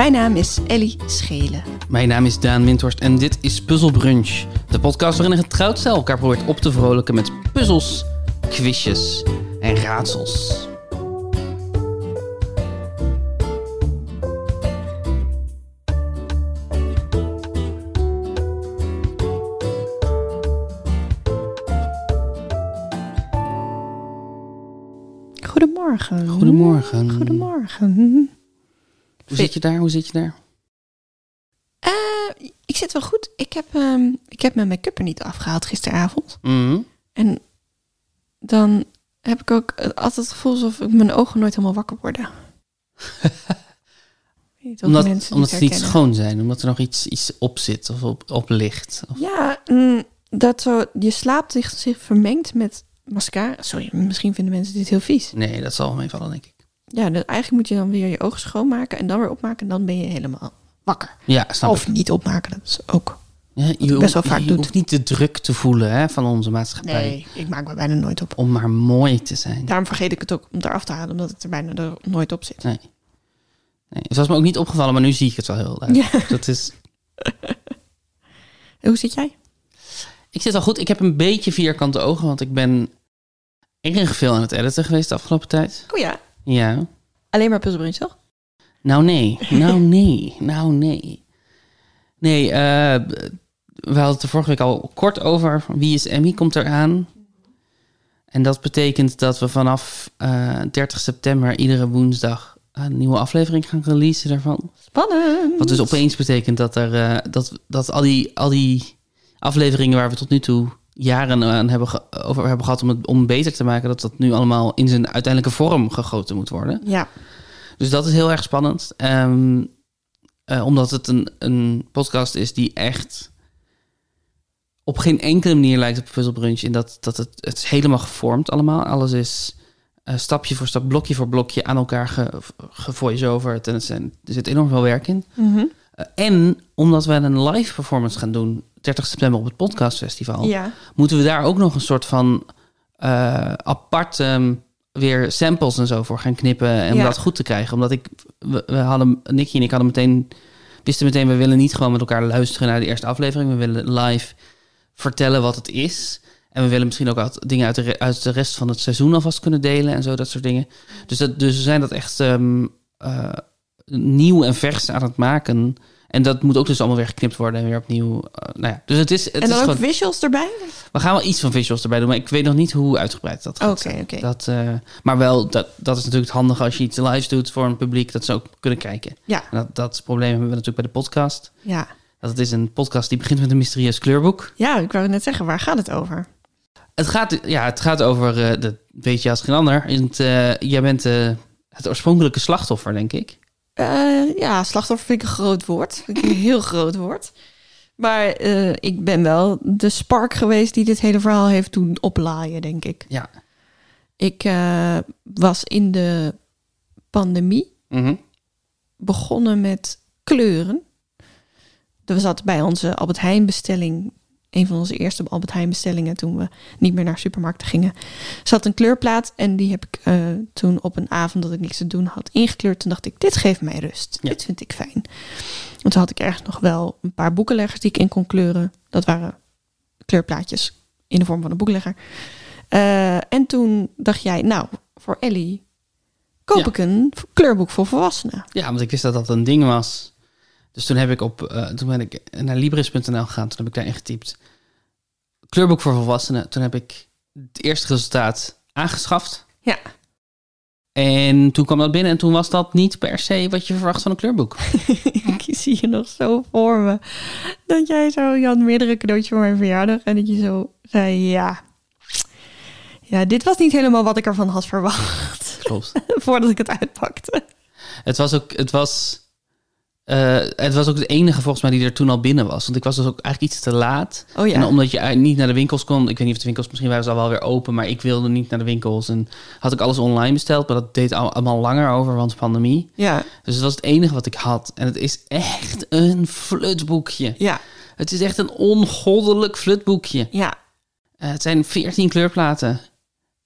Mijn naam is Ellie Schelen. Mijn naam is Daan Windhorst en dit is Puzzle Brunch. De podcast waarin een getrouwd stel elkaar probeert op te vrolijken met puzzels, quizjes en raadsels. Goedemorgen. Goedemorgen. Goedemorgen. Hoe zit je daar? Hoe zit je daar? Eh, ik zit wel goed. Ik heb, ehm, ik heb mijn make-up er niet afgehaald gisteravond. Mhm. En dan heb ik ook altijd het gevoel alsof ik mijn ogen nooit helemaal wakker worden. Niet Omdat, omdat ze niet schoon zijn, omdat er nog iets, iets op zit of op, op ligt. Of- Ja, mm, dat zo, je slaap zich, zich vermengt met mascara. Sorry, misschien vinden mensen dit heel vies. Nee, dat zal wel meevallen, denk ik. Ja, dus eigenlijk moet je dan weer je ogen schoonmaken en dan weer opmaken. En dan ben je helemaal wakker. Ja, snap Of ik. niet opmaken, dat is ook. Ja, je best wel vaak je doet. hoeft niet de druk te voelen hè, van onze maatschappij. Nee, ik maak me bijna nooit op. Om maar mooi te zijn. Daarom vergeet ik het ook om eraf te halen, omdat het er bijna er nooit op zit. Nee. nee. Het was me ook niet opgevallen, maar nu zie ik het wel heel duidelijk. Ja. Dat is, Hoe zit jij? ik zit al goed. Ik heb een beetje vierkante ogen, want ik ben erg veel aan het editen geweest de afgelopen tijd. Oh ja. Ja. Alleen maar puzzelbrunch, toch? Nou nee, nou nee, nou nee. Nee, eh, we hadden het er vorige week al kort over. Wie is Emmy komt eraan. En dat betekent dat we vanaf eh 30 september iedere woensdag een nieuwe aflevering gaan releasen daarvan. Spannend. Wat dus opeens betekent dat, er, eh, dat, dat al, die, al die afleveringen waar we tot nu toe jaren aan hebben ge- over hebben gehad om het om beter te maken, dat dat nu allemaal in zijn uiteindelijke vorm gegoten moet worden. Ja. Dus dat is heel erg spannend. Ehm, eh, omdat het een, een podcast is die echt op geen enkele manier lijkt op Puzzle Brunch. In dat, dat het, het is helemaal gevormd allemaal. Alles is eh, stapje voor stap, blokje voor blokje aan elkaar ge, gevoice-overd. En het zijn, er zit enorm veel werk in. Mhm. Eh, en omdat we een live performance gaan doen, 30 september op het podcastfestival, Ja. moeten we daar ook nog een soort van eh, apart ehm, weer samples en zo voor gaan knippen en om Ja. dat goed te krijgen. Omdat ik, we, we hadden, Nicky en ik hadden meteen, wisten meteen, we willen niet gewoon met elkaar luisteren naar de eerste aflevering. We willen live vertellen wat het is. En we willen misschien ook wat dingen uit de, uit de rest van het seizoen alvast kunnen delen en zo, dat soort dingen. Dus, dat, dus we zijn dat echt ehm, eh, nieuw en vers aan het maken. En dat moet ook dus allemaal weer geknipt worden en weer opnieuw. eh, nou ja, dus het is, het en is dan ook gewoon, visuals erbij? we gaan wel iets van visuals erbij doen, maar ik weet nog niet hoe uitgebreid dat gaat Oké, oké. Dat, eh, maar wel, dat, dat is natuurlijk het handige als je iets live doet voor een publiek, dat ze ook kunnen kijken. Ja. En dat, dat probleem hebben we natuurlijk bij de podcast. Ja. Dat het is een podcast die begint met een mysterieus kleurboek. Ja, ik wou net zeggen, waar gaat het over? Het gaat, ja, het gaat over, eh dat weet je als geen ander. In het, jij bent het oorspronkelijke slachtoffer, denk ik. Eh, ja, slachtoffer vind ik een groot woord. Vind ik een heel groot woord. Maar eh, ik ben wel de spark geweest die dit hele verhaal heeft doen oplaaien, denk ik. Ja. Ik eh, was in de pandemie Mhm. begonnen met kleuren. Er zat bij onze Albert Heijn bestelling, een van onze eerste Albert Heijn bestellingen toen we niet meer naar supermarkten gingen, zat een kleurplaat en die heb ik eh, toen op een avond dat ik niks te doen had ingekleurd. Toen dacht ik, dit geeft mij rust. Ja. Dit vind ik fijn. En toen had ik ergens nog wel een paar boekenleggers die ik in kon kleuren. Dat waren kleurplaatjes in de vorm van een boekenlegger. Eh, en toen dacht jij, nou, voor Ellie koop Ja. ik een kleurboek voor volwassenen. Ja, want ik wist dat dat een ding was. Dus toen heb ik op, eh, toen ben ik naar Libris.nl gegaan. Toen heb ik daarin getypt. Kleurboek voor volwassenen. Toen heb ik het eerste resultaat aangeschaft. Ja. En toen kwam dat binnen en toen was dat niet per se wat je verwacht van een kleurboek. ik zie je nog zo voor me. Dat jij zo, je had meerdere cadeautjes voor mijn verjaardag. En dat je zo zei, ja. Ja, dit was niet helemaal wat ik ervan had verwacht. Klopt. Voordat ik het uitpakte. Het was ook, het was, eh, het was ook het enige volgens mij die er toen al binnen was. Want ik was dus ook eigenlijk iets te laat. Oh ja. En omdat je niet naar de winkels kon. Ik weet niet of de winkels, misschien waren ze al wel weer open. Maar ik wilde niet naar de winkels. En had ik alles online besteld. Maar dat deed al- allemaal langer over, want pandemie. Ja, Dus het was het enige wat ik had. En het is echt een flutboekje. ja, Het is echt een ongoddelijk flutboekje. ja. Eh, het zijn 14 kleurplaten.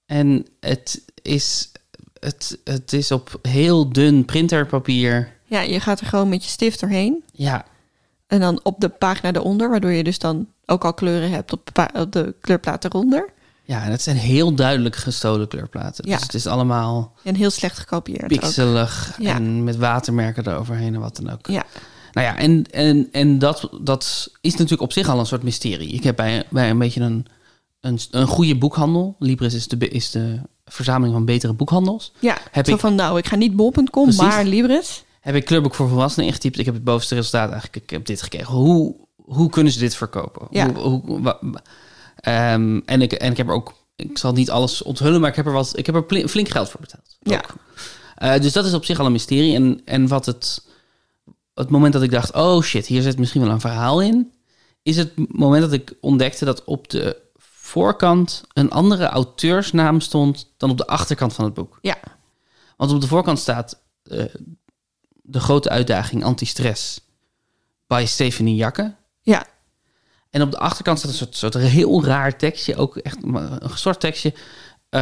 En het is, het, het is op heel dun printerpapier. Ja, je gaat er gewoon met je stift doorheen. Ja, En dan op de pagina eronder, waardoor je dus dan ook al kleuren hebt op, de op de kleurplaat eronder. ja, en het zijn heel duidelijk gestolen kleurplaten. Ja. Dus het is allemaal En heel slecht gekopieerd pixelig Ja. en met watermerken eroverheen en wat dan ook. Ja, Nou ja, en, en, en dat, dat is natuurlijk op zich al een soort mysterie. Ik heb bij, bij een beetje een, een, een goede boekhandel. Libris is de, is de verzameling van betere boekhandels. ja. Heb zo ik- van, nou, ik ga niet bol.com, maar Libris. Heb ik Kleurboek voor Volwassenen ingetypt. Ik heb het bovenste resultaat eigenlijk. Ik heb dit gekregen. Hoe, hoe kunnen ze dit verkopen? Ja. Hoe, hoe, wa- wa- Ehm, en, ik, en ik heb er ook... Ik zal niet alles onthullen, maar ik heb er, wat, ik heb er flink geld voor betaald. Ja. Eh, dus dat is op zich al een mysterie. En, en wat het... Het moment dat ik dacht... Oh shit, hier zit misschien wel een verhaal in... Is het moment dat ik ontdekte dat op de voorkant... een andere auteursnaam stond... dan op de achterkant van het boek. Ja, Want op de voorkant staat eh, de grote uitdaging anti-stress bij Stephanie Jakke. ja, En op de achterkant staat een soort, soort heel raar tekstje, ook echt een soort tekstje, eh,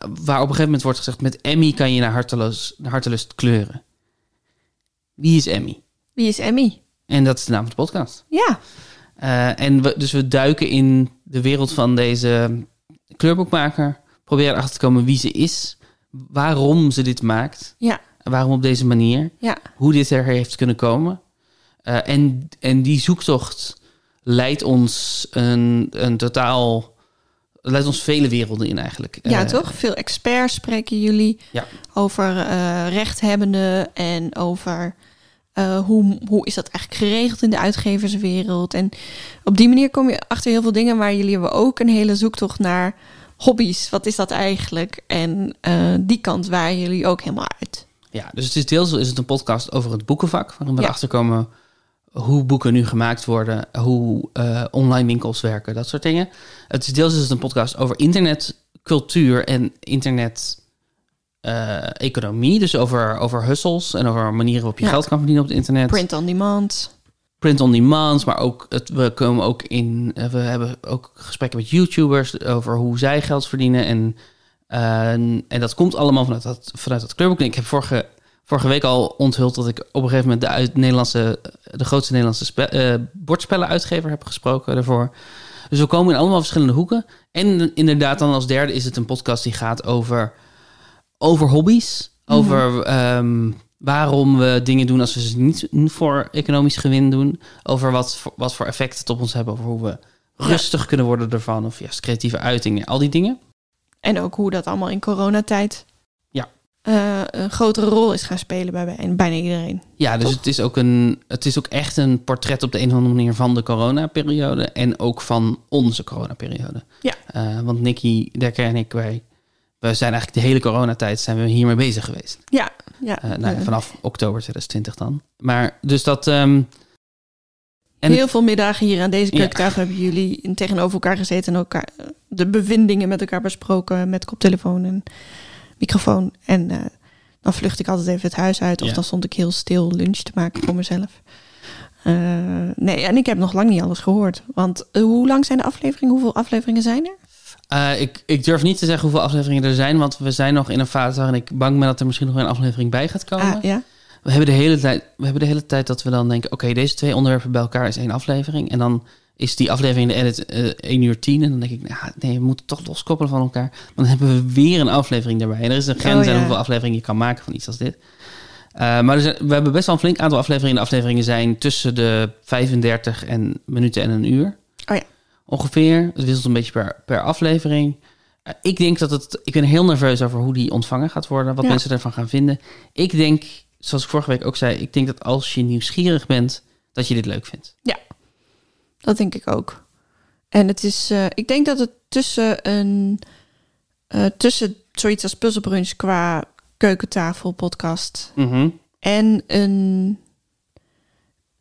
waar op een gegeven moment wordt gezegd: met Emmy kan je naar hartelust, naar hartelust kleuren. Wie is Emmy? wie is Emmy? En dat is de naam van de podcast. Ja, Eh, en we, dus we duiken in de wereld van deze kleurboekmaker, proberen erachter te komen wie ze is, waarom ze dit maakt, ja, waarom op deze manier. ja. hoe dit er heeft kunnen komen. Eh, en, en die zoektocht leidt ons een, een totaal. leidt ons vele werelden in eigenlijk. Ja, Eh, toch? Veel experts spreken jullie Ja. over eh rechthebbenden en over hoe, hoe is dat eigenlijk geregeld in de uitgeverswereld. En op die manier kom je achter heel veel dingen, maar jullie hebben ook een hele zoektocht naar hobby's. Wat is dat eigenlijk? En die kant waren jullie ook helemaal uit. Ja, dus het is deels is het een podcast over het boekenvak. Waarin we Ja. erachter komen hoe boeken nu gemaakt worden, hoe eh, online winkels werken, dat soort dingen. Het is deels is het een podcast over internetcultuur en internet. eh, economie, dus over, over hustles en over manieren waarop je Ja. geld kan verdienen op het internet. Print on demand. print on demand, maar ook het, we komen ook in, eh, we hebben ook gesprekken met YouTubers over hoe zij geld verdienen en en dat komt allemaal vanuit dat, vanuit dat kleurboek. Ik heb vorige, vorige week al onthuld dat ik op een gegeven moment de uit Nederlandse, de grootste Nederlandse spe, eh, bordspellenuitgever heb gesproken daarvoor. Dus we komen in allemaal verschillende hoeken. En inderdaad, dan als derde is het een podcast die gaat over, over hobby's. Over ehm, waarom we dingen doen als we ze niet voor economisch gewin doen. Over wat, wat voor effect het op ons hebben. Over hoe we rustig kunnen worden ervan. Of juist creatieve uitingen. Al die dingen. En ook hoe dat allemaal in coronatijd Ja. eh, een grotere rol is gaan spelen bij bij- bijna iedereen. Ja, dus Toch? het is, ook een, het is ook echt een portret op de een of andere manier van de coronaperiode. En ook van onze coronaperiode. Ja. Eh, want Nicky, Dekker en ik, wij, wij zijn eigenlijk de hele coronatijd zijn we hiermee bezig geweest. Ja, ja. Eh, nou, vanaf oktober 2020 dan. Maar dus dat... ehm, en heel veel middagen hier aan deze Ja. keukentafel hebben jullie tegenover elkaar gezeten en elkaar de bevindingen met elkaar besproken met koptelefoon en microfoon. En eh, dan vlucht ik altijd even het huis uit of Ja. dan stond ik heel stil lunch te maken voor mezelf. Eh, nee, en ik heb nog lang niet alles gehoord. Want eh, hoe lang zijn de afleveringen? Hoeveel afleveringen zijn er? Ik, ik durf niet te zeggen hoeveel afleveringen er zijn, want we zijn nog in een fase waarin ik bang ben dat er misschien nog een aflevering bij gaat komen. Ah, ja. We hebben de hele tijd, we hebben de hele tijd dat we dan denken, oké, deze twee onderwerpen bij elkaar is één aflevering. En dan is die aflevering in de edit eh 1 uur 10. En dan denk ik, nou, nee, we moeten toch loskoppelen van elkaar. Dan hebben we weer een aflevering daarbij. En er is een grens Oh, ja. aan hoeveel afleveringen je kan maken van iets als dit. Eh, maar er zijn- we hebben best wel een flink aantal afleveringen. De afleveringen zijn tussen de 35 en minuten en een uur. Oh ja. Ongeveer. Het wisselt een beetje per, per aflevering. Eh, ik denk dat het. Ik ben heel nerveus over hoe die ontvangen gaat worden. Wat Ja. mensen ervan gaan vinden. Ik denk, zoals ik vorige week ook zei, ik denk dat als je nieuwsgierig bent, dat je dit leuk vindt. Dat denk ik ook. En het is, eh, ik denk dat het tussen een, eh, tussen zoiets als Puzzlebrunch qua keukentafel podcast Mhm. en een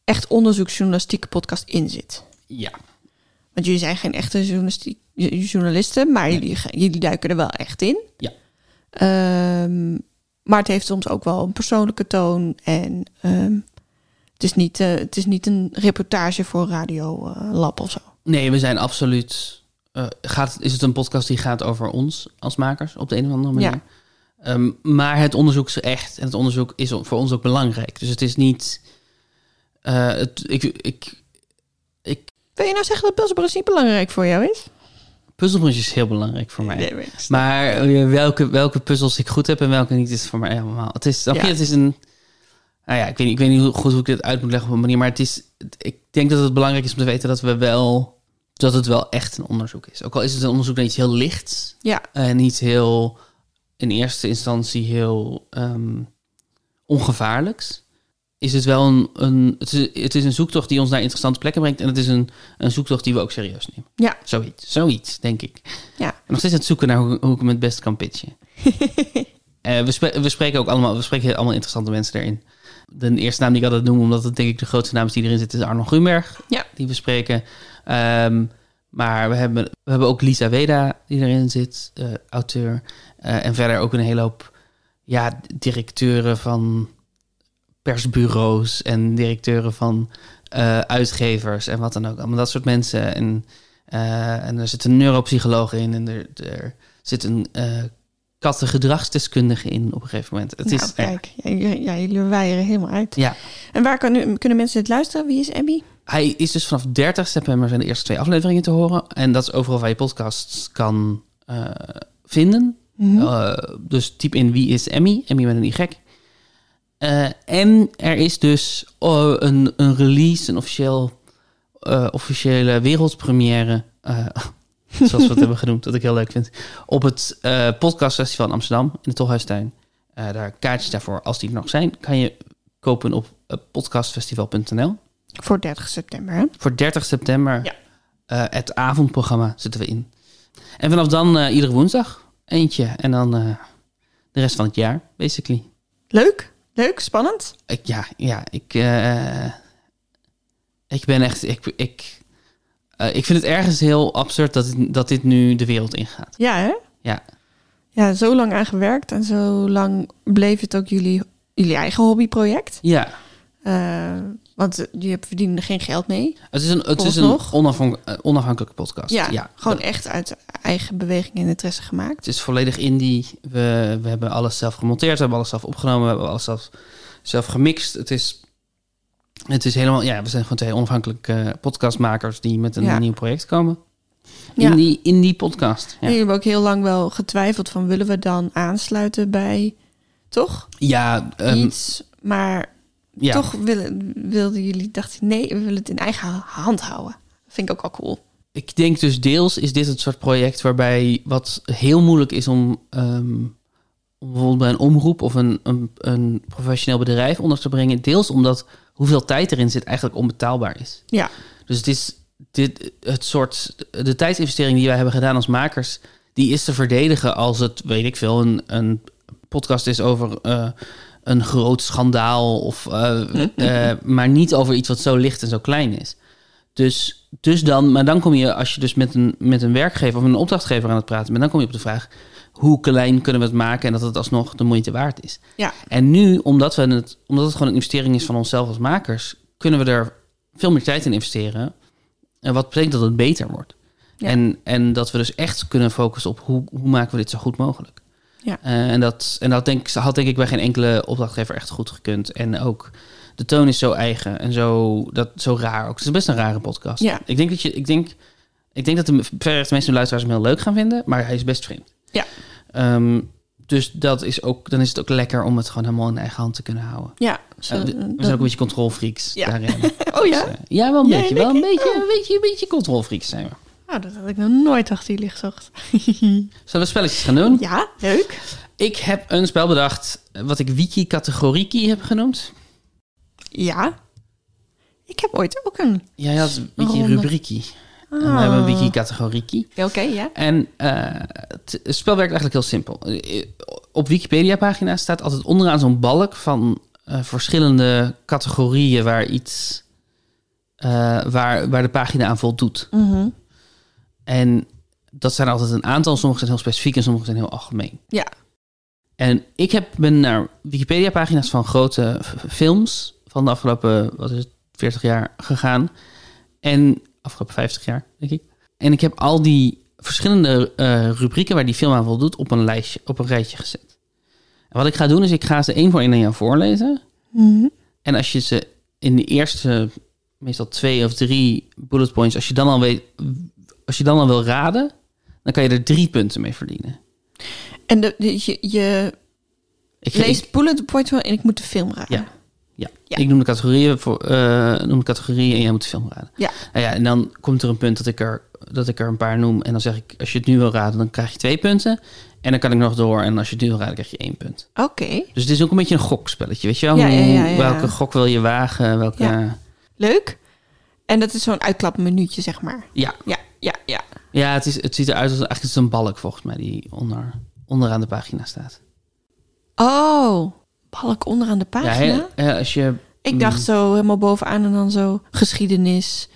echt onderzoeksjournalistieke podcast in zit. Ja. Want jullie zijn geen echte journalistiek, journalisten, maar Nee. jullie, jullie duiken er wel echt in. Ja. Ehm, maar het heeft soms ook wel een persoonlijke toon. En ehm, het, is niet, eh, het is niet een reportage voor Radio Lab of zo. Nee, we zijn absoluut. eh, gaat, is het een podcast die gaat over ons als makers op de een of andere manier? Ja. Ehm, maar het onderzoek is echt. En het onderzoek is voor ons ook belangrijk. Dus het is niet. het, ik, ik, ik, Wil je nou zeggen dat puzzelbrus niet belangrijk voor jou is? Puzzelbrunch is heel belangrijk voor mij. Nee, maar eh, welke, welke puzzels ik goed heb en welke niet, is voor mij helemaal. Het is, Ja. het is een. Nou ja, ik weet, niet, ik weet niet hoe goed hoe ik dit uit moet leggen op een manier. Maar het is. Ik denk dat het belangrijk is om te weten dat we wel. Dat het wel echt een onderzoek is. Ook al is het een onderzoek naar iets heel lichts. Ja, En niet heel. In eerste instantie heel. ehm, ongevaarlijks. Is het wel een. een het, is, het is een zoektocht die ons naar interessante plekken brengt. En het is een, een zoektocht die we ook serieus nemen. ja, Zoiets, zoiets, denk ik. ja. En nog steeds aan het zoeken naar hoe, hoe ik hem het best kan pitchen. Eh, we, spre- we spreken ook allemaal, we spreken allemaal interessante mensen erin. De eerste naam die ik altijd noem, omdat het denk ik de grootste naam is die erin zit, is Arno Grunberg. Ja. Die we spreken. Ehm, maar we hebben, we hebben ook Lisa Weda die erin zit, eh, auteur. Eh, en verder ook een hele hoop ja, directeuren van persbureaus en directeuren van eh, uitgevers en wat dan ook. Allemaal dat soort mensen. En, eh, en er zit een neuropsycholoog in en er, er zit een eh kattengedragsdeskundige in op een gegeven moment. Het nou, is, kijk, ja, jullie- ja, jullie wijeren helemaal uit. ja, En waar kan, kunnen mensen dit luisteren? Wie is Abby? hij is dus vanaf 30 september zijn de eerste twee afleveringen te horen. En dat is overal waar je podcasts kan vinden. Mhm. Dus typ in wie is Emmy, Emmy met een Y. Eh, en er is dus oh, een, een release, een officieel, eh, officiële wereldpremière, eh, zoals we het hebben genoemd, dat ik heel leuk vind, op het eh podcastfestival in Amsterdam, in de Tolhuistuin. Eh, daar kaartjes daarvoor, als die er nog zijn, kan je kopen op eh, podcastfestival.nl. Voor 30 september, hè? Voor 30 september, Ja. eh, het avondprogramma zitten we in. En vanaf dan eh, iedere woensdag eentje. En dan eh, de rest van het jaar, basically. Leuk, leuk, spannend. Ik, ja, ja, ik, eh, ik ben echt, ik, ik, eh, ik vind het ergens heel absurd dat, het- dat dit nu de wereld ingaat. Ja, hè? Ja. Ja, zo lang aan gewerkt en zo lang bleef het ook jullie, jullie eigen hobbyproject. Ja, Eh, want je verdiende er geen geld mee. het is een, het is een eh, onafhankelijke podcast. Ja, ja gewoon dat- echt uit eigen beweging en interesse gemaakt. Het is volledig indie. We, we hebben alles zelf gemonteerd, we hebben alles zelf opgenomen, we hebben alles zelf, zelf gemixt. Het is, het is helemaal, ja, we zijn gewoon twee onafhankelijke podcastmakers die met een Ja. nieuw project komen. Ja. In, die, in die podcast. En Ja, jullie hebben ook heel lang wel getwijfeld van willen we dan aansluiten bij, toch? ja, ehm, Iets, maar ja. toch willen, wilden jullie, dachten nee, we willen het in eigen hand houden. Dat vind ik ook al cool. Ik denk dus deels is dit het soort project waarbij wat heel moeilijk is om, ehm, om bijvoorbeeld bij een omroep of een, een, een professioneel bedrijf onder te brengen. Deels omdat hoeveel tijd erin zit eigenlijk onbetaalbaar is. Ja, Dus het is dit, het soort, de tijdsinvestering die wij hebben gedaan als makers, die is te verdedigen als het, weet ik veel, een, een podcast is over eh, een groot schandaal, of, eh, eh, maar niet over iets wat zo licht en zo klein is. Dus, dus dan, maar dan kom je, als je dus met een, met een werkgever of een opdrachtgever aan het praten bent, dan kom je op de vraag, hoe klein kunnen we het maken en dat het alsnog de moeite waard is. ja, En nu, omdat, we het, omdat het gewoon een investering is van onszelf als makers, kunnen we er veel meer tijd in investeren. En wat betekent dat het beter wordt. Ja. En, en dat we dus echt kunnen focussen op hoe, hoe maken we dit zo goed mogelijk. Ja. Eh, en dat, en dat denk, had denk ik bij geen enkele opdrachtgever echt goed gekund. En ook de toon is zo eigen en zo, dat, zo raar ook. Het is best een rare podcast. Ja. Ik denk dat je, ik denk, ik denk dat de verreweg de meeste luisteraars hem heel leuk gaan vinden, maar hij is best vreemd. Ja. Ehm, dus dat is ook, dan is het ook lekker om het gewoon helemaal in eigen hand te kunnen houden. ja. Zo, Uh, we, zijn ook een beetje controlfreaks Ja. daarin. oh ja? Dus, eh, ja, wel een beetje. Wel een beetje, Oh. een beetje, een beetje controlfreaks zijn we. Oh, dat had ik nog nooit achter jullie gezocht. Zullen we spelletjes gaan doen? ja, leuk. Ik heb een spel bedacht eh, wat ik wiki-categorieki heb genoemd. Ja. Ik heb ooit ook een... Jij had wiki-rubriekie. En we Ah. hebben een wiki-categorieki. Oké, ja. En eh, het, spel werkt eigenlijk heel simpel. Eh, Op Wikipedia-pagina's staat altijd onderaan zo'n balk van verschillende categorieën waar iets, waar, waar de pagina aan voldoet. Mhm. En dat zijn altijd een aantal. Sommige zijn heel specifiek en sommige zijn heel algemeen. Ja. En ik heb, ben naar Wikipedia-pagina's van grote films van de afgelopen, wat is het, 40 jaar gegaan. En afgelopen 50 jaar, denk ik. En ik heb al die verschillende eh, rubrieken waar die film aan voldoet op een lijstje, op een rijtje gezet. En wat ik ga doen is, ik ga ze één voor één aan jou voorlezen. Mhm. En als je ze in de eerste, meestal twee of drie bullet points, als je dan al weet, als je dan al wil raden, dan kan je er drie punten mee verdienen. En de, de- je, je Ik, leest ik, bullet points wel en ik moet de film raden. Ja. ja. Ja. ik noem de categorieën voor, eh, noem de categorieën en jij moet de film raden. Ja. Nou ja, en dan komt er een punt dat ik er, dat ik er een paar noem. En dan zeg ik, als je het nu wil raden, dan krijg je twee punten. En dan kan ik nog door. En als je het nu wil raden, krijg je één punt. Oké, Dus het is ook een beetje een gokspelletje, weet je wel? Ja, ja. Welke gok wil je wagen? Welke... Leuk. En dat is zo'n uitklapmenuutje, zeg maar. ja. Ja, ja, ja. Ja, het, is, het ziet eruit als eigenlijk een balk volgens mij die onder, onderaan de pagina staat. Oh, balk onderaan de pagina? Ja, als je... Ik dacht mm. zo helemaal bovenaan en dan zo geschiedenis,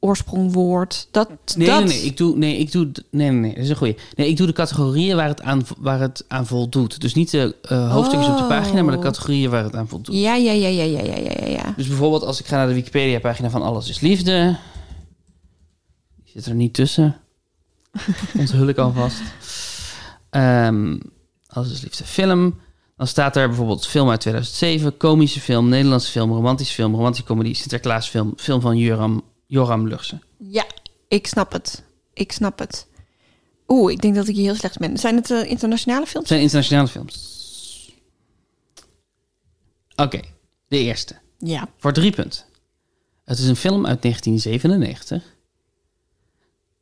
oorsprongwoord. Dat, nee, dat... Nee, nee, ik doe, nee, ik doe, nee, nee, nee, dat is een goeie. Nee, ik doe de categorieën waar het aan, waar het aan voldoet. Dus niet de eh, hoofdstukjes op de pagina, maar de oh. categorieën waar het aan voldoet. Ja, ja, ja, ja, ja, ja, ja, ja. Dus bijvoorbeeld als ik ga naar de Wikipedia-pagina van Alles is Liefde, Zit er niet tussen. Onthul ik alvast. Ehm Alles is Liefde film. Dan staat er bijvoorbeeld film uit 2007, komische film, Nederlandse film, romantische film, romantische comedie, Sinterklaasfilm, film van Joram, Joram. Ja, ik snap het. Ik snap het. Oeh, ik denk dat ik hier heel slecht ben. Zijn het eh, internationale films? zijn internationale films. Oké, de eerste. Ja. Voor drie punten. Het is een film uit 1997.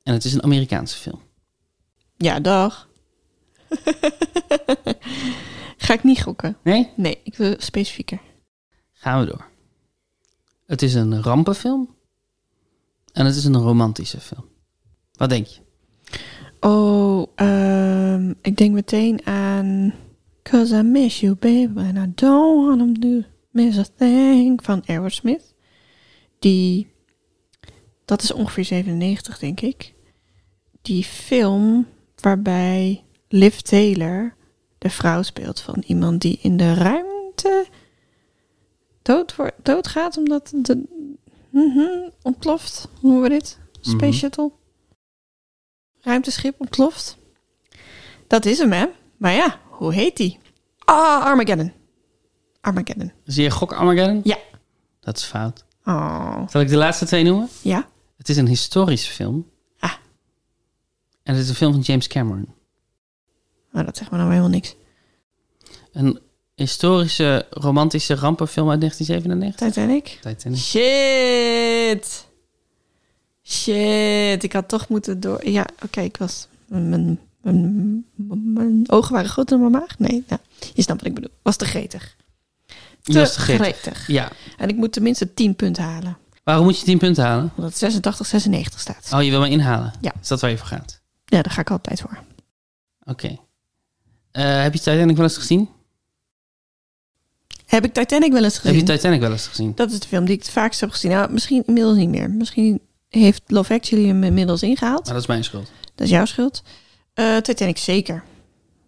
En het is een Amerikaanse film. Ja, dag. Ga ik niet gokken? Nee? Nee, ik wil specifieker. Gaan we door. Het is een rampenfilm. En het is een romantische film. Wat denk je? Oh, ehm, ik denk meteen aan... Cause I miss you, baby, and I don't wanna do miss a thing van Aerosmith. Die, dat is ongeveer 97, denk ik. Die film waarbij Liv Taylor de vrouw speelt van iemand die in de ruimte dood wordt, doodgaat omdat de mhm, ontploft. Hoe noemen we dit? Space Mhm. Shuttle? Ruimteschip ontploft. Dat is hem, hè? Maar ja, hoe heet die? Ah, Armageddon. Armageddon. Zie je gok Armageddon? Ja. Dat is fout. Oh. Zal ik de laatste twee noemen? Ja? Het is een historische film. Ah. En het is een film van James Cameron. Maar dat zegt me nou helemaal niks. Een historische, romantische rampenfilm uit 1997. Titanic? Titanic. Shit. Shit. Ik had toch moeten door... Ja, oké, ik was... Mijn, mijn, mijn ogen waren groter dan mijn maag? Nee, nou, je snapt wat ik bedoel. Was te gretig. Te was te gretig. gretig. Ja. En ik moet tenminste 10 punten halen. Waarom moet je 10 punten halen? Omdat het 86, 96 staat. Oh, je wil me inhalen? Ja. Is dat waar je voor gaat? Ja, daar ga ik altijd voor. Oké. Eh, heb je Titanic wel eens gezien? Heb ik Titanic wel eens gezien? Heb je Titanic wel eens gezien? Dat is de film die ik het vaakst heb gezien. Nou, misschien inmiddels niet meer. Misschien heeft Love Actually hem inmiddels ingehaald. Maar dat is mijn schuld. Dat is jouw schuld. Eh, Titanic zeker.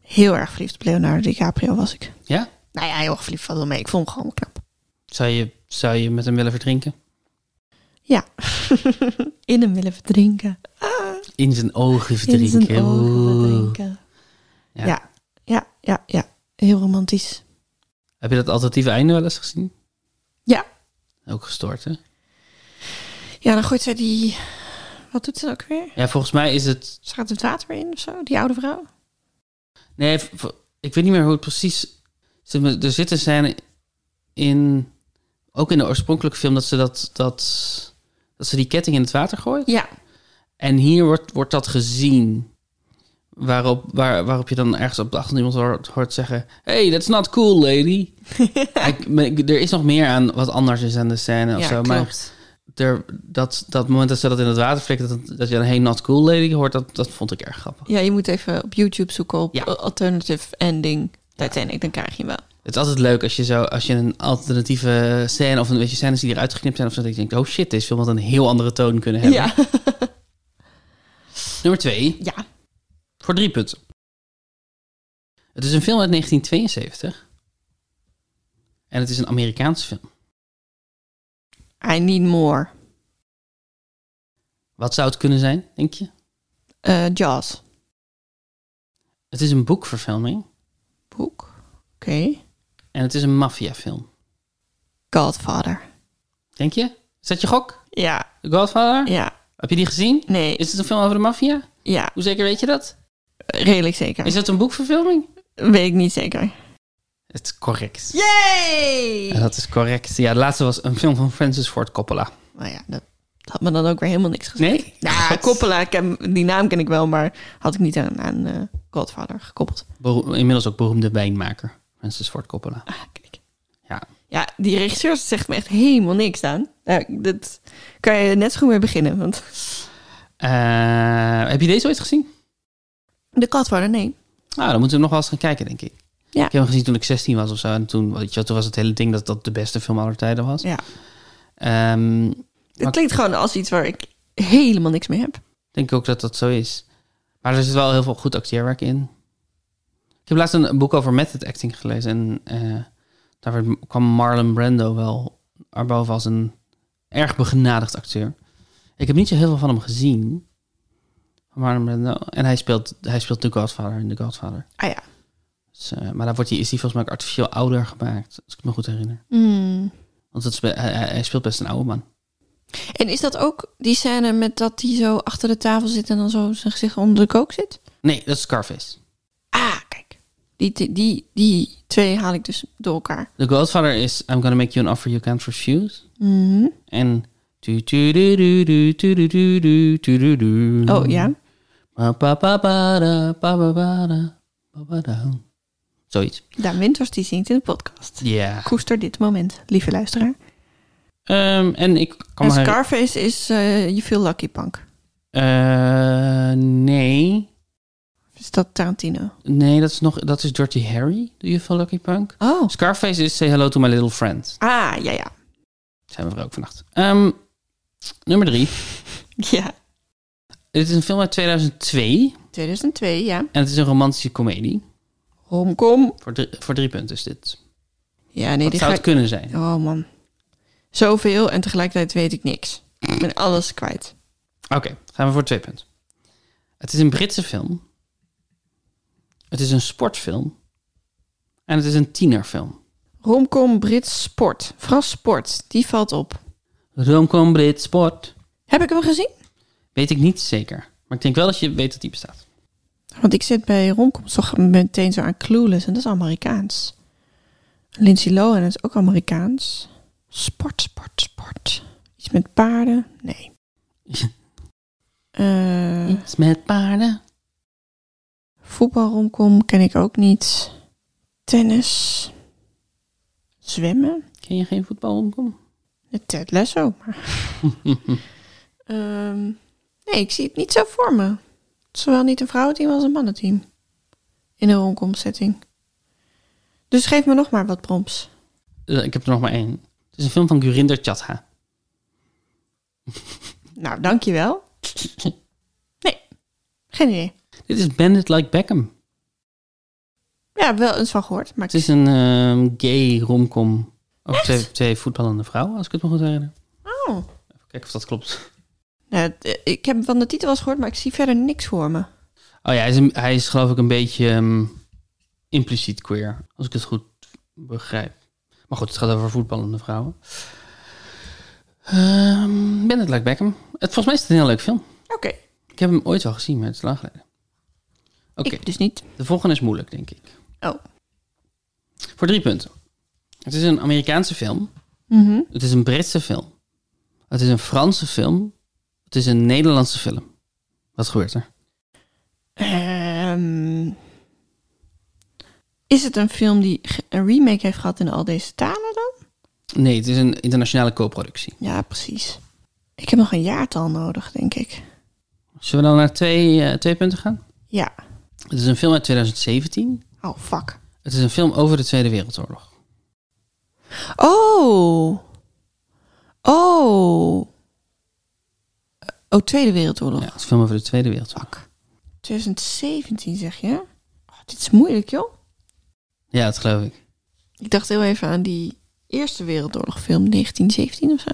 Heel erg verliefd op Leonardo DiCaprio was ik. Ja? Nou ja, heel erg verliefd valt wel mee. Ik vond hem gewoon knap. Zou je, zou je met hem willen verdrinken? Ja. In hem willen verdrinken. In zijn ogen In verdrinken. zijn ogen Oeh. verdrinken. Ja. Ja. ja, ja, ja. Heel romantisch. Heb je dat alternatieve einde wel eens gezien? Ja. Ook gestoord, hè? Ja, dan gooit zij die... Wat doet ze ook weer? Ja, volgens mij is het... Ze gaat het water in of zo, die oude vrouw. Nee, ik weet niet meer hoe het precies... Er zit een scène in... Ook in de oorspronkelijke film dat ze, dat, dat, dat ze die ketting in het water gooit. Ja. En hier wordt, wordt dat gezien. Waarop, waar, waarop je dan ergens op de achtergrond iemand hoort, hoort zeggen... Hey, that's not cool, lady. Ik- maar er is nog meer aan wat anders is aan de scène of ja, zo. Maar klopt. er, dat, dat moment dat ze dat in het water flikken... Dat, dat je een hey, not cool, lady hoort... Dat, dat vond ik erg grappig. Ja, je moet even op YouTube zoeken op Ja. alternative ending Titanic. Dan krijg je hem wel. Het is altijd leuk als je, zo, als je een alternatieve scène... of een beetje scènes die eruit geknipt zijn... of zo, dat je denkt... oh shit, deze film had een heel andere toon kunnen hebben. Ja. Nummer twee, ja. voor drie punten. Het is een film uit 1972. En het is een Amerikaanse film. I need more. Wat zou het kunnen zijn, denk je? Eh, Jaws. Het is een boekverfilming. Boek. Oké. En het is een maffiafilm. Godfather. Denk je? Is dat je gok? Ja. The Godfather? Ja. Heb je die gezien? Nee. Is het een film over de maffia? Ja. Hoe zeker weet je dat? Redelijk zeker. Is het een boekverfilming? Weet ik niet zeker. Het is correct. Yay! Dat is correct. Ja, de laatste was een film van Francis Ford Coppola. Nou ja, dat had me dan ook weer helemaal niks gezegd. Nee? Ja, Coppola, ik die naam ken ik wel, maar had ik niet aan, aan eh, Godfather gekoppeld. Inmiddels ook beroemde wijnmaker. Francis Ford Coppola. Ah, kijk. Ja. Ja, die regisseur zegt me echt helemaal niks aan. Nou, dat kan je net zo goed mee beginnen. Want Eh, heb je deze ooit gezien? de Godfather, nee. Nou, dan moeten we nog wel eens gaan kijken, denk ik. Ja. Ik heb hem gezien toen ik 16 was of zo. En toen, weet je, toen was het hele ding dat dat de beste film aller tijden was. Ja. Ehm, Het klinkt gewoon als iets waar ik helemaal niks mee heb. denk ook dat dat zo is. Maar er zit wel heel veel goed acteerwerk in. Ik heb laatst een, boek over method acting gelezen. En eh, daar werd- kwam Marlon Brando wel erboven als een erg begenadigd acteur. Ik heb niet zo heel veel van hem gezien. Marlon Brando. En hij speelt, hij speelt The Godfather in The Godfather. Ah ja. Dus, eh, maar daar wordt hij, is hij volgens mij ook artificieel ouder gemaakt. Als ik me goed herinner. Hmm. Want het spe- hij, speelt best een oude man. En is dat ook die scène met dat hij zo achter de tafel zit en dan zo zijn gezicht onder de kook zit? Nee, dat is Scarface. Ah. Die, die, die, twee haal ik dus door elkaar. The Godfather is I'm gonna make you an offer you can't refuse. En... Oh ja. Zoiets. Daan Winters die zingt in de podcast. Ja. Koester dit moment, lieve luisteraar. Ehm, en ik kan En Scarface is eh You Feel Lucky Punk. Eh, nee. Dat Tarantino? Nee, dat is nog... Dat is Dirty Harry. Do you feel lucky punk? Oh. Scarface is Say Hello to My Little Friend. Ah, ja, ja. Zijn we er ook vannacht. Ehm, nummer drie. Ja. Dit is een film uit 2002. 2002, ja. En het is een romantische komedie. Romcom. Voor drie, voor drie punten is dit. Ja, nee, Wat die zou ga het kunnen zijn? Oh man. Zoveel en tegelijkertijd weet ik niks. Ik ben alles kwijt. Oké, gaan we voor twee punten. Het is een Britse film. Het is een sportfilm. En het is een tienerfilm. Romcom Brits Sport. Vooral sport. Die valt op. Romcom Brit Sport. Heb ik hem gezien? Weet ik niet zeker. Maar ik denk wel dat je weet dat die bestaat. Want ik zit bij romcoms toch meteen zo aan Clueless. En dat is Amerikaans. Lindsay Lohan is ook Amerikaans. Sport, sport, sport. Iets met paarden? Nee. Eh Iets met paarden. Voetbalromcom ken ik ook niet. Tennis. Zwemmen. Ken je geen voetbal romcom? De Ted Lasso. Maar... Ehm, nee, ik zie het niet zo voor me. Zowel niet een vrouwenteam als een mannenteam. In een romcom setting. Dus geef me nog maar wat prompts. Eh, ik heb er nog maar één. Het is een film van Gurinder Chatha. Nou, dankjewel. Nee, geen idee. Dit is Bandit Like Beckham. Ja, wel eens van gehoord. Maar Het is een ehm, gay romcom over twee, twee voetballende vrouwen, als ik het me goed herinner. Oh. Even kijken of dat klopt. Eh, ik heb van de titel wel eens gehoord, maar ik zie verder niks voor me. Oh ja, hij is, een- hij is geloof ik een beetje ehm, impliciet queer, als ik het goed begrijp. Maar goed, het gaat over voetballende vrouwen. Ehm Bandit Like Beckham. Het, volgens mij is het een heel leuk film. Oké. Ik heb hem ooit wel gezien, maar het is lang geleden. Ik dus niet. de volgende is moeilijk, denk ik. Oh. Voor drie punten. Het is een Amerikaanse film. Mhm. Het is een Britse film. Het is een Franse film. Het is een Nederlandse film. Wat gebeurt er? Ehm, is het een film die een remake heeft gehad in al deze talen dan? Nee, het is een internationale co-productie. Ja, precies. Ik heb nog een jaartal nodig, denk ik. Zullen we dan naar twee, eh, twee punten gaan? Ja. Het is een film uit 2017. Oh, fuck. Het is een film over de Tweede Wereldoorlog. Oh. Oh. Oh, Tweede Wereldoorlog. Ja, het is een film over de Tweede Wereldoorlog. Fuck. 2017 zeg je? Oh, dit is moeilijk, joh. Ja, dat geloof ik. Ik dacht heel even aan die Eerste Wereldoorlog film, 1917 of zo.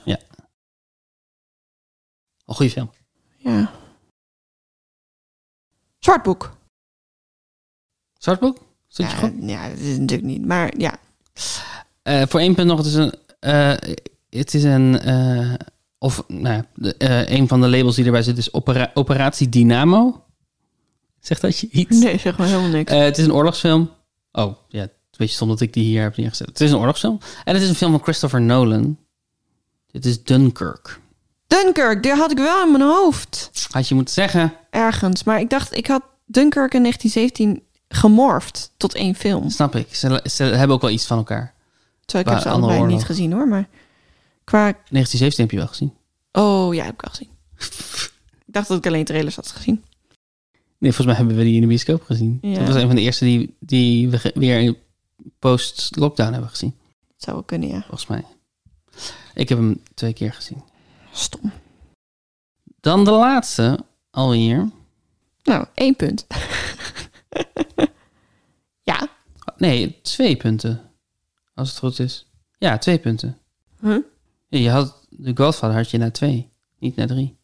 Een goede film. Ja. Zwartboek. Zwartboek? Zit je Ja, goed? ja, dat is natuurlijk niet. Maar ja, Eh, voor één punt nog, het is een... eh, het is een... eh, of, nou de, een van de labels die erbij zit is Opera- Operatie Dynamo. Zegt dat je iets? nee, zeg maar helemaal niks. Het is een oorlogsfilm. Oh, ja, het is een beetje stom dat ik die hier heb neergezet. Het is een oorlogsfilm. En het is een film van Christopher Nolan. Dit is Dunkirk. Dunkirk, die had ik wel in mijn hoofd. Had je moeten zeggen. Ergens. Maar ik dacht, ik had Dunkirk in 1917 gemorfd tot één film. Snap ik. Ze, ze hebben ook wel iets van elkaar. Terwijl ik heb ze allebei niet gezien hoor. Maar qua... 1917 heb je wel gezien. Oh ja, heb ik al gezien. ik dacht dat ik alleen trailers had gezien. Nee, volgens mij hebben we die in de bioscoop gezien. Ja. Dat was een van de eerste die, die we weer in post-lockdown hebben gezien. Dat zou wel kunnen, ja. Volgens mij. Ik heb hem twee keer gezien. Stom. Dan de laatste alweer. Nou, één punt. ja. Nee, twee punten. Als het goed is. Ja, twee punten. Huh? Je had de Godfather had je na twee, niet na drie.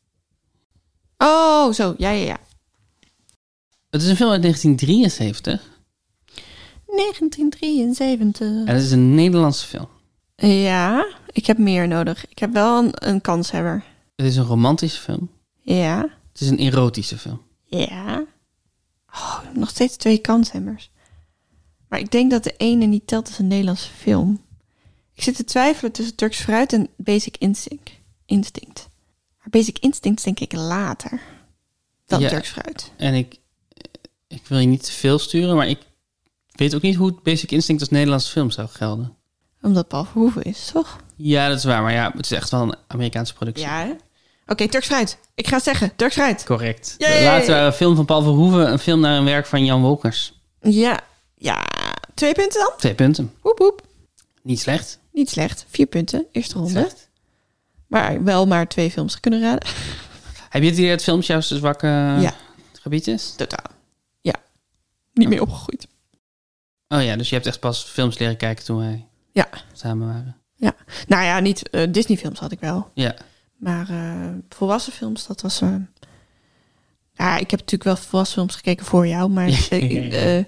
Oh, zo. Ja, ja, ja. Het is een film uit 1973 1973. en het is een Nederlandse film. Ja, ik heb meer nodig. Ik heb wel een, een kanshebber. Het is een romantische film. Ja. Het is een erotische film. Ja. Nog steeds twee kanshebbers. Maar ik denk dat de ene niet telt als een Nederlandse film. Ik zit te twijfelen tussen Turks Fruit en Basic Instinct. Instinct. Maar Basic Instinct denk ik later dan Ja. Turks Fruit. En ik, ik wil je niet te veel sturen, maar ik weet ook niet hoe Basic Instinct als Nederlandse film zou gelden. Omdat Paul Verhoeven is, toch? Ja, dat is waar, maar ja, het is echt wel een Amerikaanse productie. Ja, Oké, Turks Fruit. Ik ga het zeggen. Turks Fruit. Correct. Yay! Laatst waren een film van Paul Verhoeven, een film naar een werk van Jan Wolkers. Ja. Ja. Twee punten dan? Twee punten. Woep woep. Niet slecht. Niet slecht. Vier punten. Eerste ronde. slecht. Maar wel maar twee films kunnen raden. Heb je het idee dat films jouw zwakke Ja. gebied is? Totaal. Ja. Niet meer opgegroeid. Oh ja, dus je hebt echt pas films leren kijken toen wij Ja. samen waren. Nou ja, niet eh, Disney-films had ik wel. Ja. Maar eh, volwassen films, dat was... eh, ja, ik heb natuurlijk wel volwassen films gekeken voor jou. Maar eh,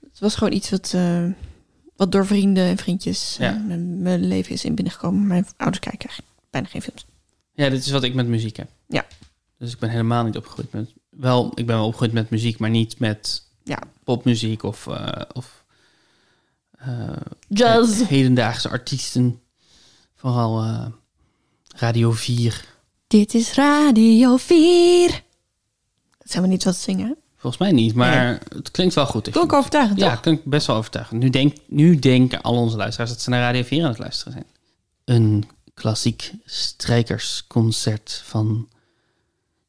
het was gewoon iets wat, wat door vrienden en vriendjes Ja. mijn, mijn leven is in binnengekomen. Mijn ouders kijken bijna geen films. ja, dit is wat ik met muziek heb. Ja. Dus ik ben helemaal niet opgegroeid met... Wel, ik ben wel opgegroeid met muziek, maar niet met Ja. popmuziek of... of Jazz. hedendaagse artiesten. Vooral Radio 4. Dit is Radio 4. Dat zijn we niet wat te zingen. Volgens mij niet, maar het klinkt wel goed. ik Klonk overtuigend, Ja, toch? klinkt best wel overtuigend. Nu, denk, nu denken al onze luisteraars dat ze naar Radio 4 aan het luisteren zijn. Een klassiek strijkersconcert van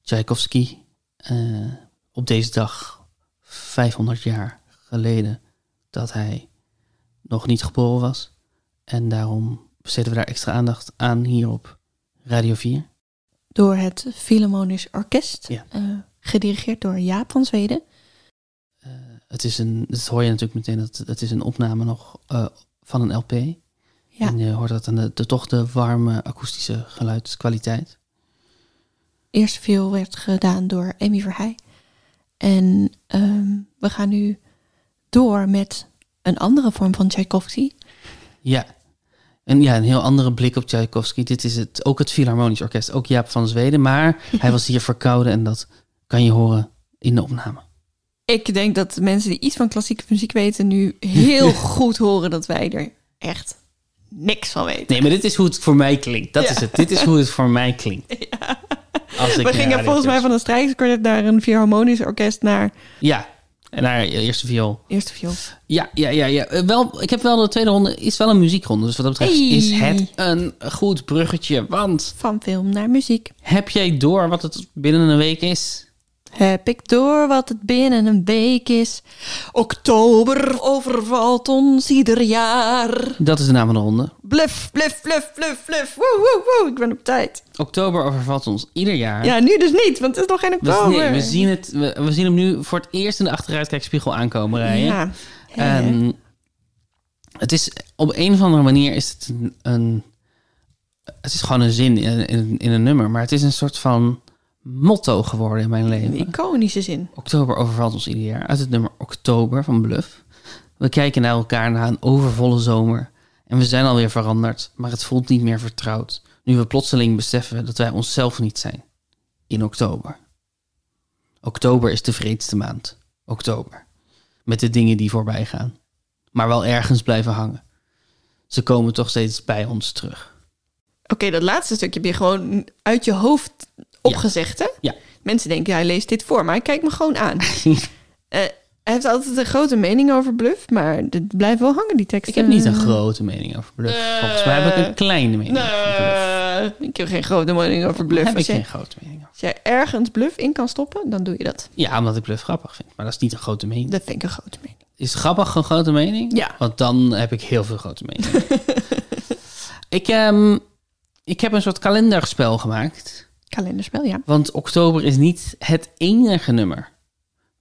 Tchaikovsky. eh, op deze dag, 500 jaar geleden, dat hij nog niet geboren was. En daarom besteden we daar extra aandacht aan hier op Radio 4. Door het Philharmonisch Orkest. Ja. eh, gedirigeerd door Jaap van Zweden. Eh, het is een, dat hoor je natuurlijk meteen, dat het is een opname nog eh, van een LP. Ja. En je hoort dat aan de, de, toch de warme akoestische geluidskwaliteit. Eerste viool werd gedaan door Amy Verheij. En ehm, we gaan nu door met een andere vorm van Tchaikovsky. Ja. En ja, een heel andere blik op Tchaikovsky. Dit is het, ook het Philharmonisch Orkest, ook Jaap van Zweden. Maar hij was hier verkouden en dat kan je horen in de opname. Ik denk dat mensen die iets van klassieke muziek weten nu heel goed horen dat wij er echt niks van weten. Nee, maar dit is hoe het voor mij klinkt. Dat Ja. is het. Dit is hoe het voor mij klinkt. Als ik We gingen volgens mij van een strijkerskwartet naar een Philharmonisch Orkest naar Ja, en naar eerste viool. eerste viool. Ja, ja, ja, ja. Eh, Wel, ik heb wel de tweede ronde, is wel een muziekronde. Dus wat dat betreft Hey. is het een goed bruggetje. Want Van film naar muziek. heb jij door wat het binnen een week is? Heb ik door wat het binnen een week is. Oktober overvalt ons ieder jaar. Dat is de naam van de ronde. Bluf, bluf, bluf, bluf, bluf. Woe, woe, woe. Ik ben op tijd. Oktober overvalt ons ieder jaar. Ja, nu dus niet, want het is nog geen we, oktober. nee, we, zien het, we, we zien hem nu voor het eerst in de achteruitkijkspiegel aankomen rijden. Ja. En het is op een of andere manier is het een, een het is gewoon een zin in, in, in een nummer, maar het is een soort van motto geworden in mijn leven. Een iconische zin. Oktober overvalt ons ieder jaar. Uit het nummer Oktober van Bluff. We kijken naar elkaar na een overvolle zomer. En we zijn alweer veranderd, maar het voelt niet meer vertrouwd. Nu we plotseling beseffen dat wij onszelf niet zijn. In oktober. Oktober is de vreedste maand. Oktober. Met de dingen die voorbij gaan. Maar wel ergens blijven hangen. Ze komen toch steeds bij ons terug. Oké, dat laatste stukje heb je gewoon uit je hoofd opgezegd, hè? Ja. Mensen denken, hij leest dit voor, maar hij kijkt me gewoon aan. Eh, hij heeft altijd een grote mening over Bluff, maar het blijft wel hangen, die tekst. Ik heb niet een grote mening over Bluff. Volgens mij heb ik een kleine mening over Bluff. Ik heb geen grote mening over Bluff. Heb ik Als jij, geen grote mening over. als jij ergens Bluff in kan stoppen, dan doe je dat. Ja, omdat ik Bluff grappig vind. Maar dat is niet een grote mening. Dat vind ik een grote mening. Is grappig een grote mening? Ja. Want dan heb ik heel veel grote meningen. ik, ehm, ik heb een soort kalenderspel gemaakt. Kalenderspel, ja. Want oktober is niet het enige nummer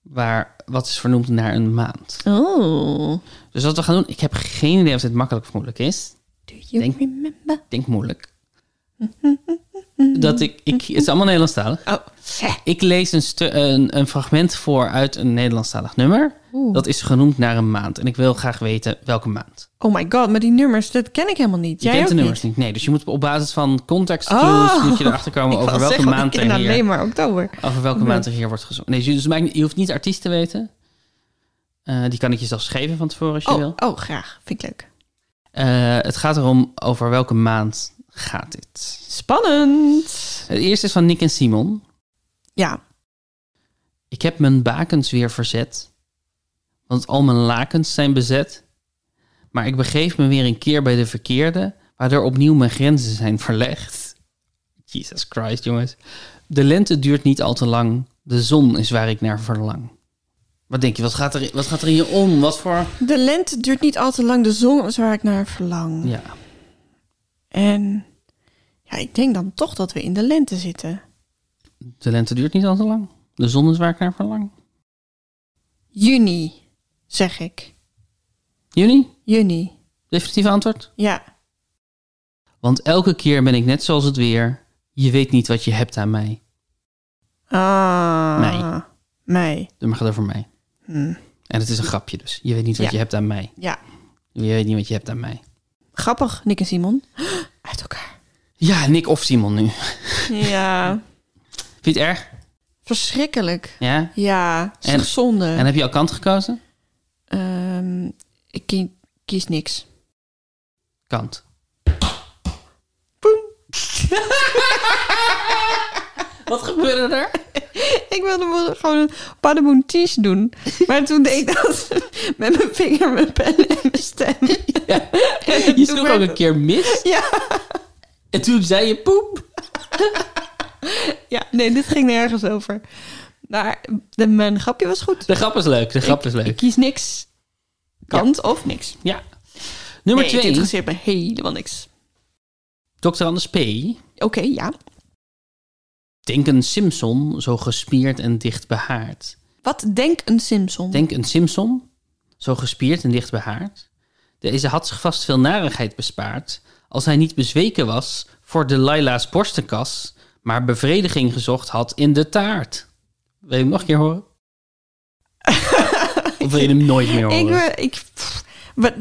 waar wat is vernoemd naar een maand. Oh. Dus wat we gaan doen, ik heb geen idee of dit makkelijk of moeilijk is. Do you Denk- remember? Denk moeilijk. Dat ik, ik, het is allemaal Nederlandstalig. Oh. Ik lees een, een, een fragment voor uit een Nederlandstalig nummer. Oeh. Dat is genoemd naar een maand. En ik wil graag weten welke maand. Oh my god, maar die nummers, dat ken ik helemaal niet. Je Jij kent ook de nummers niet? niet. Nee, dus je moet op basis van context clues Oh. moet je erachter komen over welke zeggen, maand er hier, alleen maar oktober. over welke Nee. maand er hier wordt gezongen. Nee, dus niet- je hoeft niet artiest te weten. Eh, die kan ik je zelfs geven van tevoren als je Oh, wil. oh, graag. Vind ik leuk. Eh, het gaat erom over welke maand gaat dit. Spannend. Het eerste is van Nick en Simon. Ja. Ik heb mijn bakens weer verzet, want al mijn lakens zijn bezet. Maar ik begeef me weer een keer bij de verkeerde, waardoor opnieuw mijn grenzen zijn verlegd. Jesus Christ, jongens. De lente duurt niet al te lang, de zon is waar ik naar verlang. Wat denk je, wat gaat er, wat gaat er in je om? Wat voor... De lente duurt niet al te lang. De zon is waar ik naar verlang. Ja, En ja, ik denk dan toch dat we in de lente zitten. de lente duurt niet al te lang. De zon is waar ik naar verlang. Juni, zeg ik. Juni? Juni. Definitief antwoord? Ja. Want elke keer ben ik net zoals het weer. Je weet niet wat je hebt aan mij. Ah. Mei. Mei. Doe maar gaat over mij. Hm. En het is een grapje dus. Je weet niet wat Ja. je hebt aan mij. Ja. Je weet niet wat je hebt aan mij. Grappig, Nick en Simon. Uit elkaar. Ja, Nick of Simon nu. Ja. Vind je het erg? Verschrikkelijk. Ja? Ja, is En- zonde. En heb je al kant gekozen? Ehm, ik kie- kies niks. Kant. Boem. Wat gebeurde er? Ik wilde gewoon een padaboenties doen. Maar toen deed ik dat met mijn vinger, mijn pen en mijn stem. Ja. Je sloeg ook een keer mis. Ja. En toen zei je poep. ja, nee, dit ging nergens over. Maar de, mijn grapje was goed. De grap is leuk. De grap ik, is leuk. Ik kies niks. Kant of niks. Ja. Nummer nee, het twee. interesseert me helemaal niks. Dr. Anders P. Oké, ja. Denk een Simpson, zo gespierd en dicht behaard. Wat denk een Simpson? Denk een Simpson, zo gespierd en dicht behaard. Deze had zich vast veel narigheid bespaard, als hij niet bezweken was voor de Laila's borstenkas, maar bevrediging gezocht had in de taart. Wil je hem nog een keer horen? of wil je hem nooit meer horen? ik, ik, pff,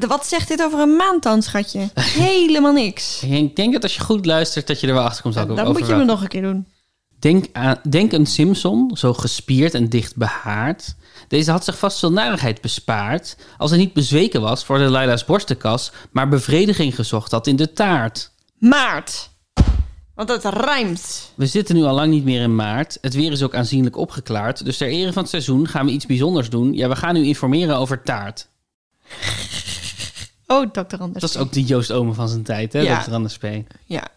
wat, zegt dit over een maand dan, schatje? Helemaal niks. Ik denk dat als je goed luistert, dat je er wel achter komt. Dan over moet je welke- nog een keer doen. Denk, aan, denk een Simpson, zo gespierd en dicht behaard. Deze had zich vast veel narigheid bespaard... als hij niet bezweken was voor de Laila's borstenkas... maar bevrediging gezocht had in de taart. Maart. Want het rijmt. We zitten nu al lang niet meer in maart. Het weer is ook aanzienlijk opgeklaard. Dus ter ere van het seizoen gaan we iets bijzonders doen. Ja, we gaan u informeren over taart. Oh, dokter Anders. Dat is ook de Joost Omen van zijn tijd, hè? Ja. Dr. Anders P. Ja.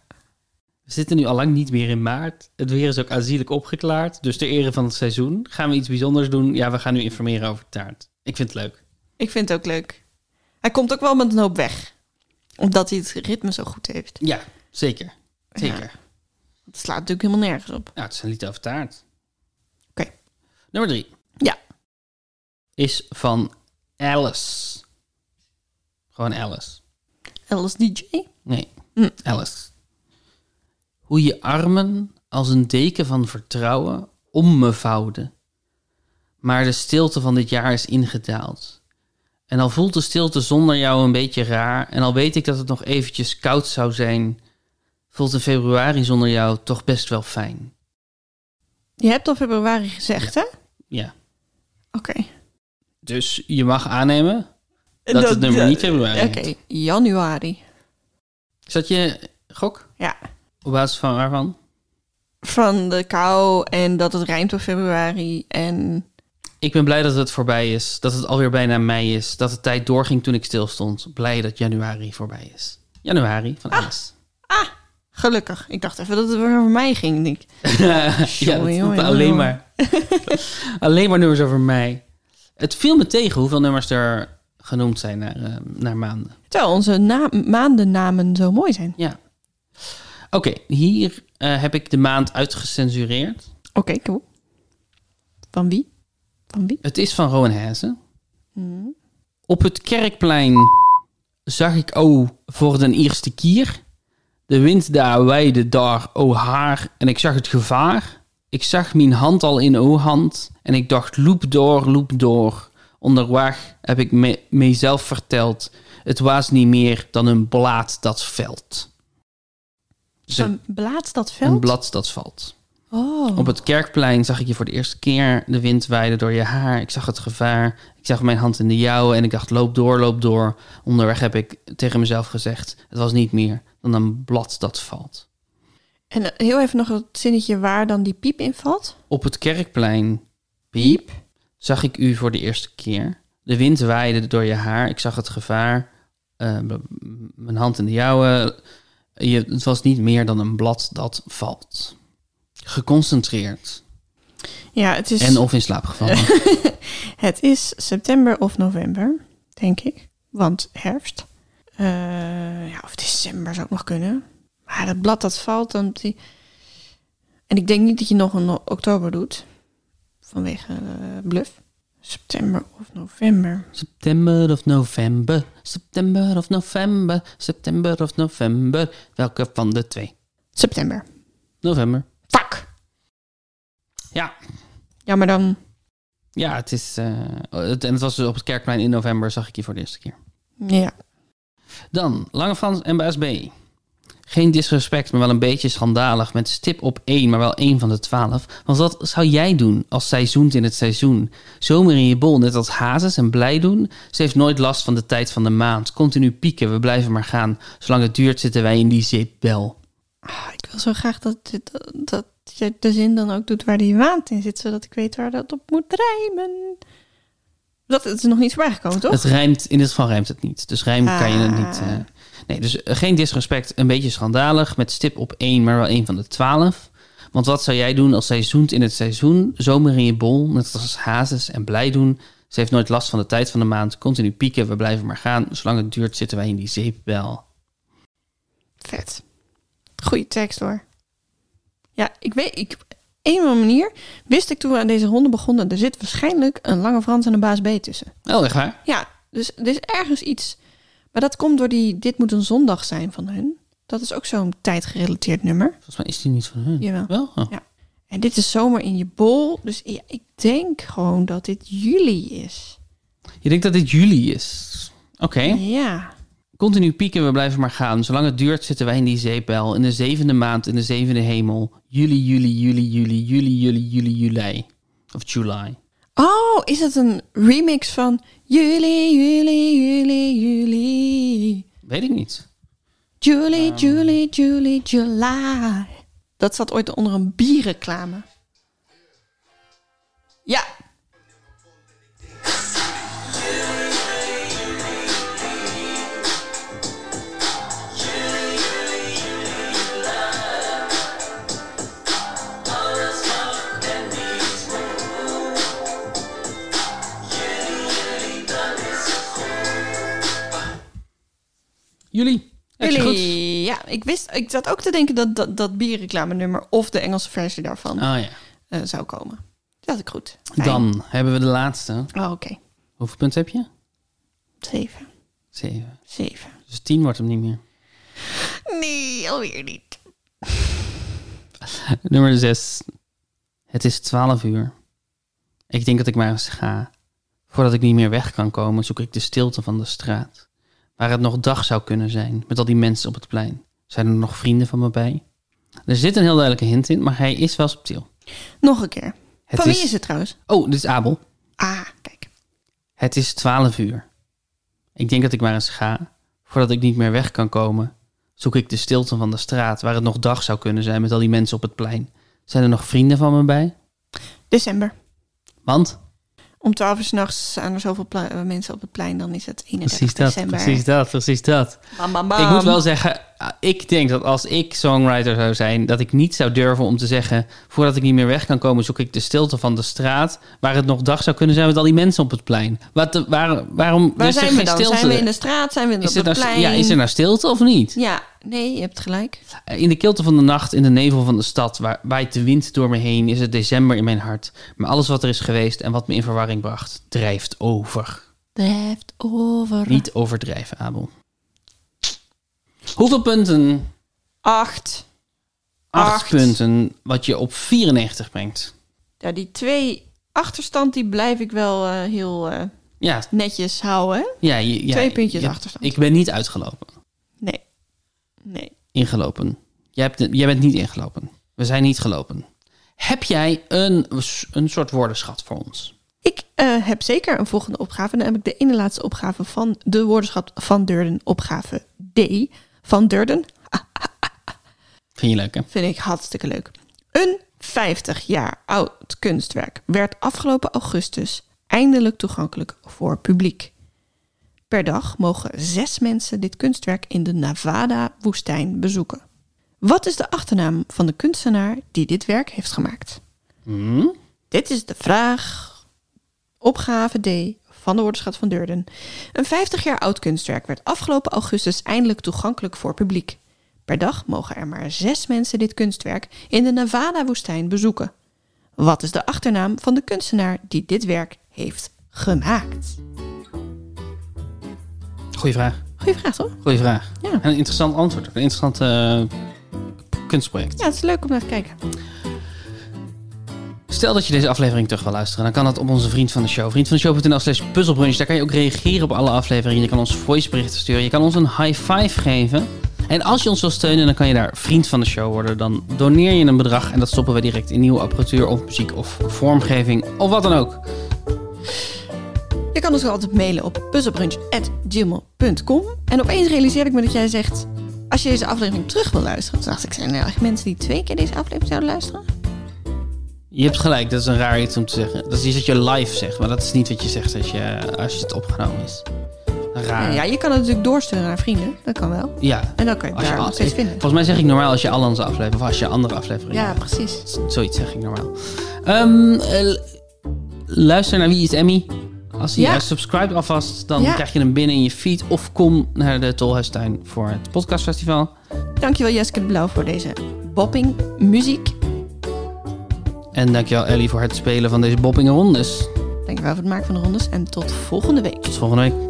We zitten nu al lang niet meer in maart. Het weer is ook aanzienlijk opgeklaard. Dus ter ere van het seizoen gaan we iets bijzonders doen. Ja, we gaan u informeren over taart. Ik vind het leuk. Ik vind het ook leuk. Hij komt ook wel met een hoop weg. Omdat hij het ritme zo goed heeft. Ja, zeker. Zeker. Het slaat natuurlijk helemaal nergens op. Ja, het is een lied over taart. Oké. Nummer drie Ja. is van Alice. Gewoon Alice. Alice DJ. Nee, Hm. Alice. Hoe je armen als een deken van vertrouwen om me vouwde. Maar de stilte van dit jaar is ingedaald. En al voelt de stilte zonder jou een beetje raar, en al weet ik dat het nog eventjes koud zou zijn, voelt de februari zonder jou toch best wel fijn. Je hebt al februari gezegd, hè? Ja. Oké. Dus je mag aannemen dat, het nummer niet februari Oké, heet. januari. Is dat je gok? Ja. Op basis van waarvan? Van de kou en dat het rijmt op februari. En Ik ben blij dat het voorbij is. Dat het alweer bijna mei is. Dat de tijd doorging toen ik stil stond. Blij dat januari voorbij is. Januari van Alice. gelukkig. Ik dacht even dat het weer over mij ging. Denk. ik. ja, dat Jongen, jongen, alleen jongen. maar. alleen maar nummers over mij. Het viel me tegen hoeveel nummers er genoemd zijn naar, eh, naar maanden. Terwijl onze na- maandennamen zo mooi zijn. Ja. Oké, hier eh, heb ik de maand uitgecensureerd. Oké, cool. Van wie? Van wie? Het is van Rowan Hezen. Hmm. Op het kerkplein zag ik o voor de eerste keer. De wind daar weide daar o haar en ik zag het gevaar. Ik zag mijn hand al in o hand en ik dacht loop door, loop door. Onderweg heb ik me, mezelf verteld. Het was niet meer dan een blaad dat velt. Dus een, blaad dat veld? een blad dat valt. Oh. Op het kerkplein zag ik je voor de eerste keer. De wind waaide door je haar. Ik zag het gevaar. Ik zag mijn hand in de jouwe en ik dacht, loop door, loop door. Onderweg heb ik tegen mezelf gezegd, het was niet meer dan een blad dat valt. En eh, heel even nog het zinnetje waar dan die piep in valt. Op het kerkplein, piep, zag ik u voor de eerste keer. De wind waaide door je haar. Ik zag het gevaar. Eh, mijn hand in de jouwe. Je, het was niet meer dan een blad dat valt. Geconcentreerd. Ja, het is, En of in slaap gevallen. het is september of november, denk ik. Want herfst. Eh, ja, of december zou ook nog kunnen. Maar het blad dat valt, dan... Die... En ik denk niet dat je nog een oktober doet. Vanwege eh, bluff. September of november. September of november, september of november, september of november. Welke van de twee? September. November. Fuck! Ja, Ja, maar dan... ja het is. eh, het, en het was dus op het kerkplein in november, zag ik je voor de eerste keer. Ja. Dan Lange Frans en Baas B. Geen disrespect, maar wel een beetje schandalig. Met stip op één, maar wel één van de twaalf. Want wat zou jij doen als zij zoent in het seizoen? Zomer in je bol, net als hazes en blij doen. Ze heeft nooit last van de tijd van de maand. Continu pieken, we blijven maar gaan. Zolang het duurt zitten wij in die zeepbel. Ah, ik wil zo graag dat, dit- dat je de zin dan ook doet waar die waant in zit. Zodat ik weet waar dat op moet rijmen. Dat het is nog niet voorbij gekomen, toch? Het rijmt, in dit geval rijmt het niet. Dus rijm kan je het niet. Ah. Nee, dus eh, geen disrespect, een beetje schandalig. Met stip op één, maar wel één van de twaalf. Want wat zou jij doen als zij zoent in het seizoen? Zomer in je bol, net als hazes en blij doen. Ze heeft nooit last van de tijd van de maand. Continu pieken, we blijven maar gaan. Zolang het duurt zitten wij in die zeepbel. Vet. Goeie tekst hoor. Ja, ik weet, ik, op een of andere manier wist ik toen we aan deze ronde begonnen, er zit waarschijnlijk een lange Frans en een baas B tussen. Oh, echt waar? Ja, dus er is ergens iets. Maar dat komt door die Dit moet een zondag zijn van hun. Dat is ook zo'n tijdgerelateerd nummer. Volgens mij is die niet van hun. Jawel. Wel? Oh. Ja. En dit is zomer in je bol. Dus ja, ik denk gewoon dat dit juli is. Je denkt dat dit juli is? Oké. Ja. Continu pieken, we blijven maar gaan. Zolang het duurt zitten wij in die zeepbel. In de zevende maand, in de zevende hemel. Juli, juli, juli, juli, juli, juli, juli, juli. Of July. Oh, is het een remix van juli, juli, juli, juli. Weet ik niet. Julie, Julie, Julie, July. Dat zat ooit onder een bierreclame. Ja. Heb je goed? Jullie, ja, ik wist, ik zat ook te denken dat dat, dat bierreclame nummer of de Engelse versie daarvan Oh ja. eh, zou komen. Dat had ik goed. Fijn. Dan hebben we de laatste. Oh, oké. Hoeveel punten heb je? Zeven. Zeven. Zeven. Dus tien wordt hem niet meer. Nee, alweer niet. Nummer 6. Het is 12 uur. Ik denk dat ik maar eens ga. Voordat ik niet meer weg kan komen, zoek ik de stilte van de straat. Waar het nog dag zou kunnen zijn, met al die mensen op het plein. Zijn er nog vrienden van me bij? Er zit een heel duidelijke hint in, maar hij is wel subtiel. Nog een keer. Het Van wie is het trouwens? Oh, dit is Abel. Ah, kijk. Het is 12 uur. Ik denk dat ik maar eens ga. Voordat ik niet meer weg kan komen, zoek ik de stilte van de straat waar het nog dag zou kunnen zijn met al die mensen op het plein. Zijn er nog vrienden van me bij? December. Want? Om 12 uur s'nachts zijn er zoveel eh, mensen op het plein, dan is het 31 Precies dat, december. precies dat, precies dat. Bam, bam, bam. Ik moet wel zeggen, ik denk dat als ik songwriter zou zijn, dat ik niet zou durven om te zeggen, voordat ik niet meer weg kan komen, zoek ik de stilte van de straat, waar het nog dag zou kunnen zijn met al die mensen op het plein. Wat, waar, waarom Waar er zijn we dan? stilte? Zijn we in de straat? Zijn we is, op het nou, plein? ja, is er nou stilte of niet? Ja, nee, je hebt gelijk. In de kilte van de nacht, in de nevel van de stad, waar waait de wind door me heen, is het december in mijn hart. Maar alles wat er is geweest en wat me in verwarring bracht, drijft over. Drijft over. Niet overdrijven, Abel. Hoeveel punten? Acht. Acht, Acht. punten, wat je op 94 brengt. Ja, die twee achterstand, die blijf ik wel eh, heel eh, Ja, netjes houden. ja, je- ja Twee puntjes je- achterstand. Ik ben niet uitgelopen. Nee. Nee. Ingelopen. Jij, hebt, jij bent niet ingelopen. We zijn niet gelopen. Heb jij een, een soort woordenschat voor ons? Ik eh, heb zeker een volgende opgave. Dan heb ik de ene laatste opgave van de woordenschat van Durden, opgave D van Durden. Vind je leuk, hè? Vind ik hartstikke leuk. Een 50 jaar oud kunstwerk werd afgelopen augustus eindelijk toegankelijk voor publiek. Per dag mogen zes mensen dit kunstwerk in de Nevada-woestijn bezoeken. Wat is de achternaam van de kunstenaar die dit werk heeft gemaakt? Hm? Dit is de vraag. Opgave D van de woordenschat van Durden. Een 50 jaar oud kunstwerk werd afgelopen augustus eindelijk toegankelijk voor publiek. Per dag mogen er maar zes mensen dit kunstwerk in de Nevada-woestijn bezoeken. Wat is de achternaam van de kunstenaar die dit werk heeft gemaakt? Goeie vraag. Goeie vraag, toch? Goeie vraag. Ja. En een interessant antwoord. Een interessant eh, kunstproject. Ja, het is leuk om naar te kijken. Stel dat je deze aflevering terug wil luisteren, dan kan dat op onze vriend van de show. Vriend van de show.nl slash puzzelbrunch. Daar kan je ook reageren op alle afleveringen. Je kan ons voiceberichten sturen. Je kan ons een high five geven. En als je ons wil steunen, dan kan je daar vriend van de show worden. Dan doneer je een bedrag en dat stoppen we direct in nieuwe apparatuur of muziek of vormgeving of wat dan ook. Je kan ons altijd mailen op puzzelbrunch.gmail.com. En opeens realiseerde ik me dat jij zegt... als je deze aflevering terug wil luisteren... Toen dacht ik, zijn er echt mensen die twee keer deze aflevering zouden luisteren? Je hebt gelijk, dat is een raar iets om te zeggen. Dat is iets wat je live zegt, maar dat is niet wat je zegt als je, als je het opgenomen is. Raar. Ja, je kan het natuurlijk doorsturen naar vrienden. Dat kan wel. Ja. En dan kan je het daar nog steeds vinden. volgens mij zeg ik normaal als je al onze aflevering of als je andere afleveringen. Ja, precies. Zoiets zeg ik normaal. Ehm, eh, luister naar Wie is Emmy. Als je Ja. ja. subscribe alvast, dan Ja. krijg je hem binnen in je feed. Of kom naar de Tolhuistuin voor het podcastfestival. Dankjewel Jeske de Blauw voor deze bopping muziek. En dankjewel Ellie voor het spelen van deze boppingen rondes. Dankjewel voor het maken van de rondes. En tot volgende week. Tot volgende week.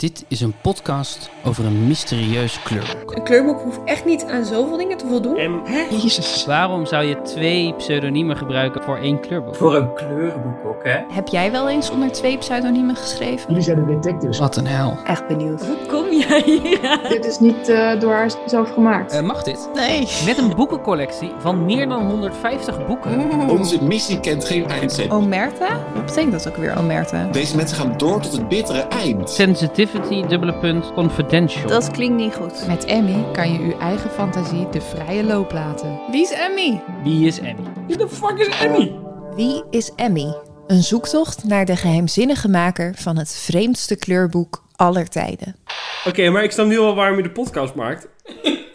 Dit is een podcast over een mysterieus kleurboek. Een kleurboek hoeft echt niet aan zoveel dingen te voldoen. En Jezus. Waarom zou je twee pseudoniemen gebruiken voor één kleurboek? voor een kleurenboek ook, hè? Heb jij wel eens onder twee pseudoniemen geschreven? Jullie zijn de detectives. Wat een hel. Echt benieuwd. Hoe kom jij hier? Dit is niet eh, door haar zelf gemaakt. Eh, mag dit? Nee. Met een boekencollectie van meer dan 150 boeken. Onze missie kent geen eindzet. Omerta? Wat betekent dat ook weer, Omerta? Deze mensen gaan door tot het bittere eind. Sensitivity, dubbele punt, confidential. Dat klinkt niet goed. Met Emmy kan je uw eigen fantasie de vrije loop laten. Wie is Emmy? Wie is Emmy? Wie de fuck is Emmy? Wie is Emmy? Een zoektocht naar de geheimzinnige maker van het vreemdste kleurboek aller tijden. Oké, maar ik snap nu al waarom je de podcast maakt.